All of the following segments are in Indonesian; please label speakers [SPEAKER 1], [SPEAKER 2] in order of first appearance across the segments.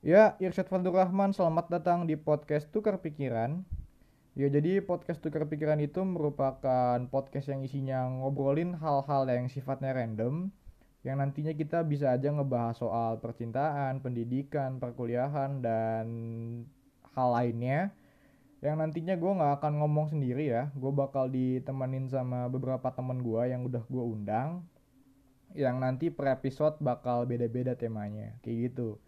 [SPEAKER 1] Ya, Irsyad Fadul Rahman, selamat datang di podcast Tukar Pikiran. Ya, jadi podcast Tukar Pikiran itu merupakan podcast yang isinya ngobrolin hal-hal yang sifatnya random, yang nantinya kita bisa aja ngebahas soal percintaan, pendidikan, perkuliahan, dan hal lainnya. Yang nantinya gue nggak akan ngomong sendiri ya, gue bakal ditemenin sama beberapa temen gue yang udah gue undang, yang nanti per episode bakal beda-beda temanya, kayak gitu.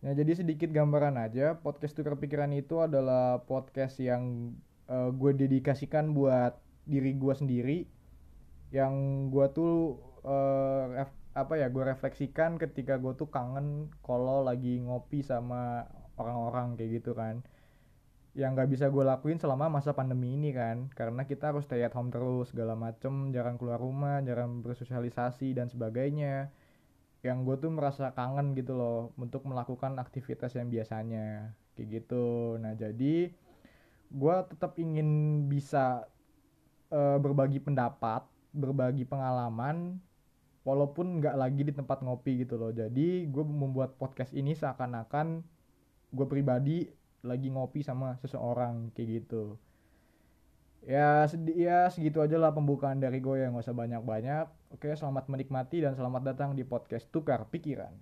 [SPEAKER 1] Nah, jadi sedikit gambaran aja, podcast Tukar Pikiran itu adalah podcast yang uh, gue dedikasikan buat diri gue sendiri yang gue tuh uh, ref, apa ya gue refleksikan ketika gue tuh kangen kalau lagi ngopi sama orang-orang kayak gitu kan yang nggak bisa gue lakuin selama masa pandemi ini kan. Karena kita harus stay at home terus segala macem jarang keluar rumah jarang bersosialisasi dan sebagainya. Yang gue tuh merasa kangen gitu loh untuk melakukan aktivitas yang biasanya. Kayak gitu. Nah jadi gue tetap ingin bisa uh, berbagi pendapat berbagi pengalaman walaupun nggak lagi di tempat ngopi gitu loh. Jadi gue membuat podcast ini seakan-akan gue pribadi lagi ngopi sama seseorang kayak gitu. Ya sedi ya segitu aja lah pembukaan dari gue yang gak usah banyak-banyak. Oke selamat menikmati dan selamat datang di podcast tukar pikiran